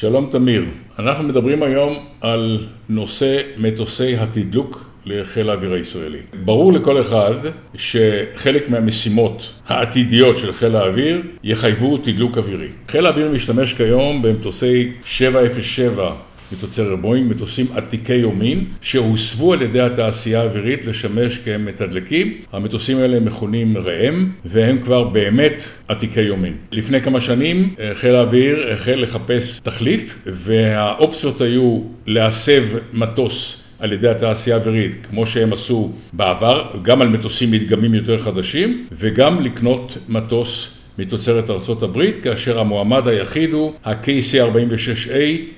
שלום תמיר, אנחנו מדברים היום על נושא מטוסי התדלוק לחיל האוויר הישראלי. ברור לכל אחד שחלק מהמשימות העתידיות של חיל האוויר יחייבו תדלוק אווירי. חיל האוויר משתמש כיום במטוסי 707 מתוצרת בואינג, מטוסים עתיקי יומין, שהוסבו על ידי התעשייה האווירית לשמש כמתדלקים. המטוסים האלה מכונים ראם, והם כבר באמת עתיקי יומין. לפני כמה שנים אה, חיל האוויר החל לחפש תחליף, והאופציות היו להסב מטוס על ידי התעשייה האווירית, כמו שהם עשו בעבר, גם על מטוסים מדגמים יותר חדשים, וגם לקנות מטוס מתוצרת ארצות הברית, כאשר המועמד היחיד הוא ה-KC-46A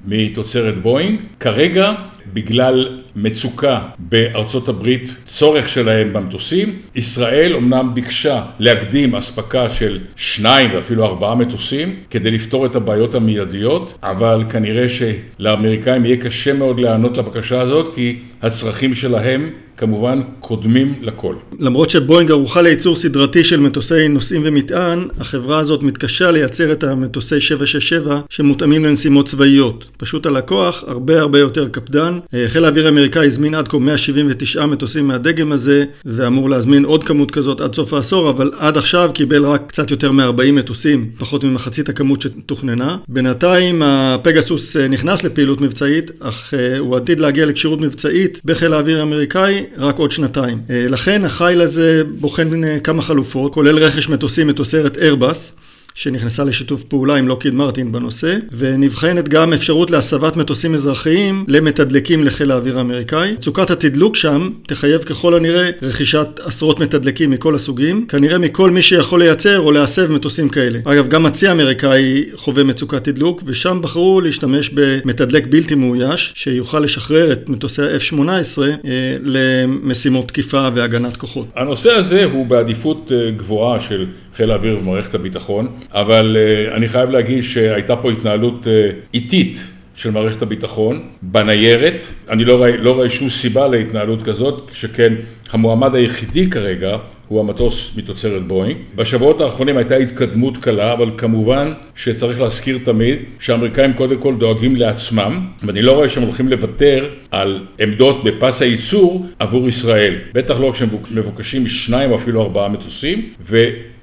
מתוצרת בואינג. כרגע, בגלל מצוקה בארצות הברית, צורך שלהם במטוסים, ישראל אומנם ביקשה להקדים אספקה של שניים ואפילו ארבעה מטוסים כדי לפתור את הבעיות המיידיות, אבל כנראה שלאמריקאים יהיה קשה מאוד להיענות לבקשה הזאת, כי הצרכים שלהם כמובן קודמים לכל. למרות שבואינג ערוכה לייצור סדרתי של מטוסי נוסעים ומטען, החברה הזאת מתקשה לייצר את המטוסי 767 שמותאמים לנשימות צבאיות. פשוט הלקוח הרבה הרבה יותר קפדן. אה, חיל האוויר האמריקאי הזמין עד כה 179 מטוסים מהדגם הזה, ואמור להזמין עוד כמות כזאת עד סוף העשור, אבל עד עכשיו קיבל רק קצת יותר מ-40 מטוסים, פחות ממחצית הכמות שתוכננה. בינתיים הפגסוס אה, נכנס לפעילות מבצעית, אך אה, הוא עתיד להגיע לכשירות מבצעית בחיל האוויר האמריקאי רק עוד שנתיים. אה, לכן החיל הזה בוחן אה, כמה חלופות, כולל רכש מטוסים מתוצרת איירבס. שנכנסה לשיתוף פעולה עם לוקיד מרטין בנושא, ונבחנת גם אפשרות להסבת מטוסים אזרחיים למתדלקים לחיל האוויר האמריקאי. מצוקת התדלוק שם תחייב ככל הנראה רכישת עשרות מתדלקים מכל הסוגים, כנראה מכל מי שיכול לייצר או להסב מטוסים כאלה. אגב, גם הצי האמריקאי חווה מצוקת תדלוק, ושם בחרו להשתמש במתדלק בלתי מאויש, שיוכל לשחרר את מטוסי ה-F-18 אה, למשימות תקיפה והגנת כוחות. הנושא הזה הוא בעדיפות אה, גבוהה של חיל האוויר ומערכת הביטחון, אבל uh, אני חייב להגיד שהייתה פה התנהלות uh, איטית של מערכת הביטחון בניירת. אני לא רואה, לא רואה שום סיבה להתנהלות כזאת, שכן המועמד היחידי כרגע הוא המטוס מתוצרת בואינג. בשבועות האחרונים הייתה התקדמות קלה, אבל כמובן שצריך להזכיר תמיד שהאמריקאים קודם כל דואגים לעצמם, ואני לא רואה שהם הולכים לוותר על עמדות בפס הייצור עבור ישראל. בטח לא כשהם מבוקשים שניים או אפילו ארבעה מטוסים, ו...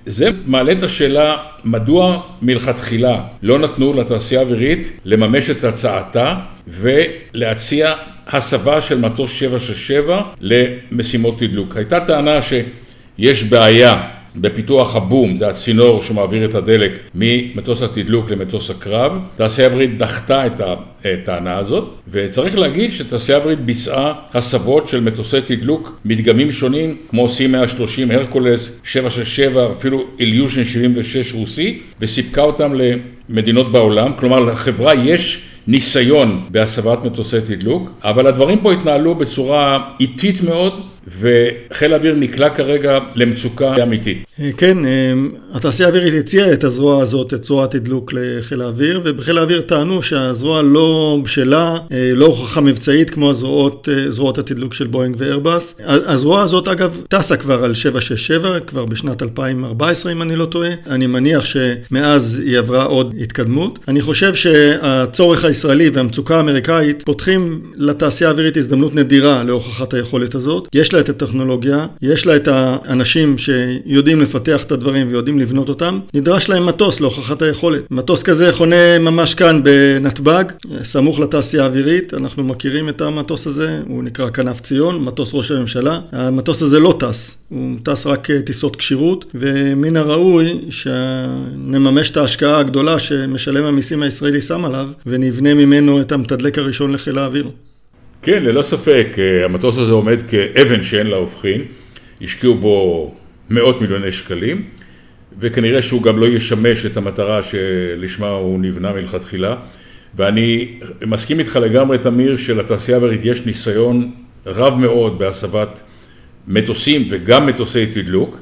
זה מעלה את השאלה מדוע מלכתחילה לא נתנו לתעשייה האווירית לממש את הצעתה ולהציע הסבה של מטוס 767 למשימות תדלוק. הייתה טענה שיש בעיה בפיתוח הבום, זה הצינור שמעביר את הדלק ממטוס התדלוק למטוס הקרב. תעשייה אווירית דחתה את הטענה הזאת, וצריך להגיד שתעשייה אווירית ביצעה הסבות של מטוסי תדלוק מדגמים שונים, כמו C-130, הרקולס, 767, אפילו איליושן 76 רוסי, וסיפקה אותם למדינות בעולם. כלומר, לחברה יש ניסיון בהסבת מטוסי תדלוק, אבל הדברים פה התנהלו בצורה איטית מאוד. וחיל האוויר נקלע כרגע למצוקה אמיתית. אה, כן, אה, התעשייה האווירית הציעה את הזרוע הזאת, את זרוע התדלוק לחיל האוויר, ובחיל האוויר טענו שהזרוע לא בשלה, אה, לא הוכחה מבצעית כמו הזרועות, זרועות התדלוק של בואינג ואיירבאס. הזרוע הזאת אגב טסה כבר על 767, כבר בשנת 2014 אם אני לא טועה. אני מניח שמאז היא עברה עוד התקדמות. אני חושב שהצורך הישראלי והמצוקה האמריקאית פותחים לתעשייה האווירית הזדמנות נדירה להוכחת היכולת הזאת. יש לה את הטכנולוגיה, יש לה את האנשים שיודעים לפתח את הדברים ויודעים לבנות אותם, נדרש להם מטוס להוכחת היכולת. מטוס כזה חונה ממש כאן בנתב"ג, סמוך לתעשייה האווירית, אנחנו מכירים את המטוס הזה, הוא נקרא כנף ציון, מטוס ראש הממשלה. המטוס הזה לא טס, הוא טס רק טיסות כשירות, ומן הראוי שנממש את ההשקעה הגדולה שמשלם המיסים הישראלי שם עליו, ונבנה ממנו את המתדלק הראשון לחיל האוויר. כן, ללא ספק, אה, המטוס הזה עומד כאבן שאין לה הופכין, השקיעו בו מאות מיליוני שקלים, וכנראה שהוא גם לא ישמש את המטרה שלשמה הוא נבנה מלכתחילה. ואני מסכים איתך לגמרי, תמיר, שלתעשייה האווירית יש ניסיון רב מאוד בהסבת מטוסים וגם מטוסי תדלוק,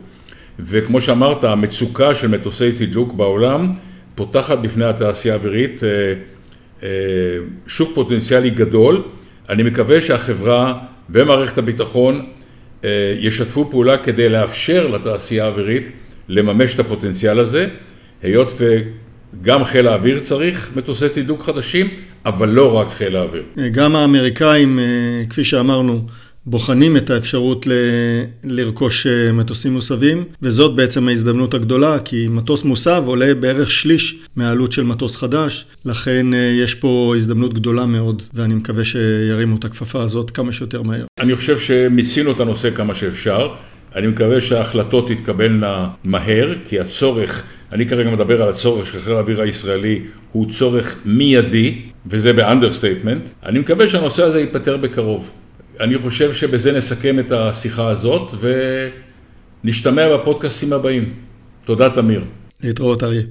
וכמו שאמרת, המצוקה של מטוסי תדלוק בעולם פותחת בפני התעשייה האווירית אה, אה, שוק פוטנציאלי גדול. אני מקווה שהחברה ומערכת הביטחון אה, ישתפו פעולה כדי לאפשר לתעשייה האווירית לממש את הפוטנציאל הזה, היות גם חיל האוויר צריך מטוסי תדלוק חדשים, אבל לא רק חיל האוויר. גם האמריקאים, כפי שאמרנו, בוחנים את האפשרות ל... לרכוש מטוסים מוסבים, וזאת בעצם ההזדמנות הגדולה, כי מטוס מוסב עולה בערך שליש מהעלות של מטוס חדש, לכן יש פה הזדמנות גדולה מאוד, ואני מקווה שירימו את הכפפה הזאת כמה שיותר מהר. אני חושב שמיצינו את הנושא כמה שאפשר. אני מקווה שההחלטות תתקבלנה מהר, כי הצורך, אני כרגע מדבר על הצורך של חיל האוויר הישראלי, הוא צורך מיידי, וזה ב understatement. אני מקווה שהנושא הזה ייפתר בקרוב. אני חושב שבזה נסכם את השיחה הזאת, ונשתמע בפודקאסטים הבאים. תודה, תמיר. להתראות, אריה.